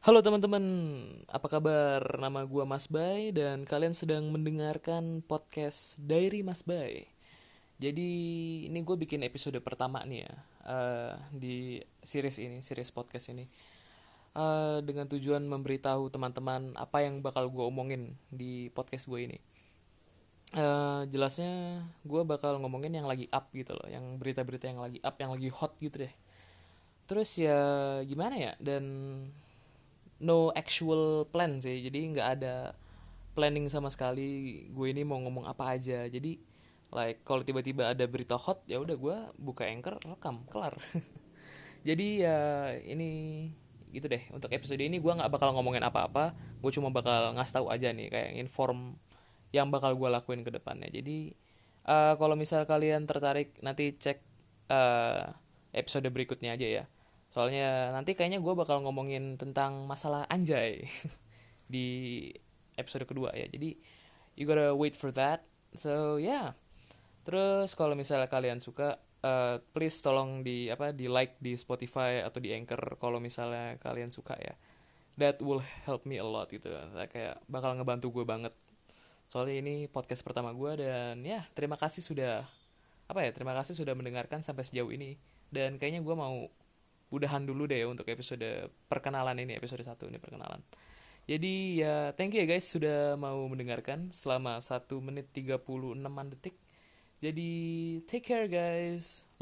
Halo teman-teman, apa kabar? Nama gua Mas Bay dan kalian sedang mendengarkan podcast Diary Mas Bay. Jadi ini gue bikin episode pertama nih ya eh, di series ini, series podcast ini, Eh, dengan tujuan memberitahu teman-teman apa yang bakal gue omongin di podcast gue ini. Eh, jelasnya gue bakal ngomongin yang lagi up gitu loh, yang berita-berita yang lagi up, yang lagi hot gitu deh. Terus ya gimana ya? Dan no actual plan sih. Jadi nggak ada planning sama sekali gue ini mau ngomong apa aja. Jadi like kalau tiba-tiba ada berita hot ya udah gue buka anchor rekam kelar. Jadi ya ini gitu deh. Untuk episode ini gue nggak bakal ngomongin apa-apa. Gue cuma bakal ngasih tahu aja nih kayak inform yang bakal gue lakuin ke depannya. Jadi eh, kalau misal kalian tertarik nanti cek eh, episode berikutnya aja ya Soalnya nanti kayaknya gue bakal ngomongin tentang masalah anjay di episode kedua ya. Jadi you gotta wait for that. So yeah. Terus kalau misalnya kalian suka, eh, please tolong di apa di like di Spotify atau di Anchor kalau misalnya kalian suka ya. That will help me a lot gitu. Kayak bakal ngebantu gue banget. Soalnya ini podcast pertama gue dan ya terima kasih sudah apa ya terima kasih sudah mendengarkan sampai sejauh ini. Dan kayaknya gue mau udahan dulu deh untuk episode perkenalan ini episode satu ini perkenalan. Jadi ya thank you ya guys sudah mau mendengarkan selama satu menit 36 detik. Jadi take care guys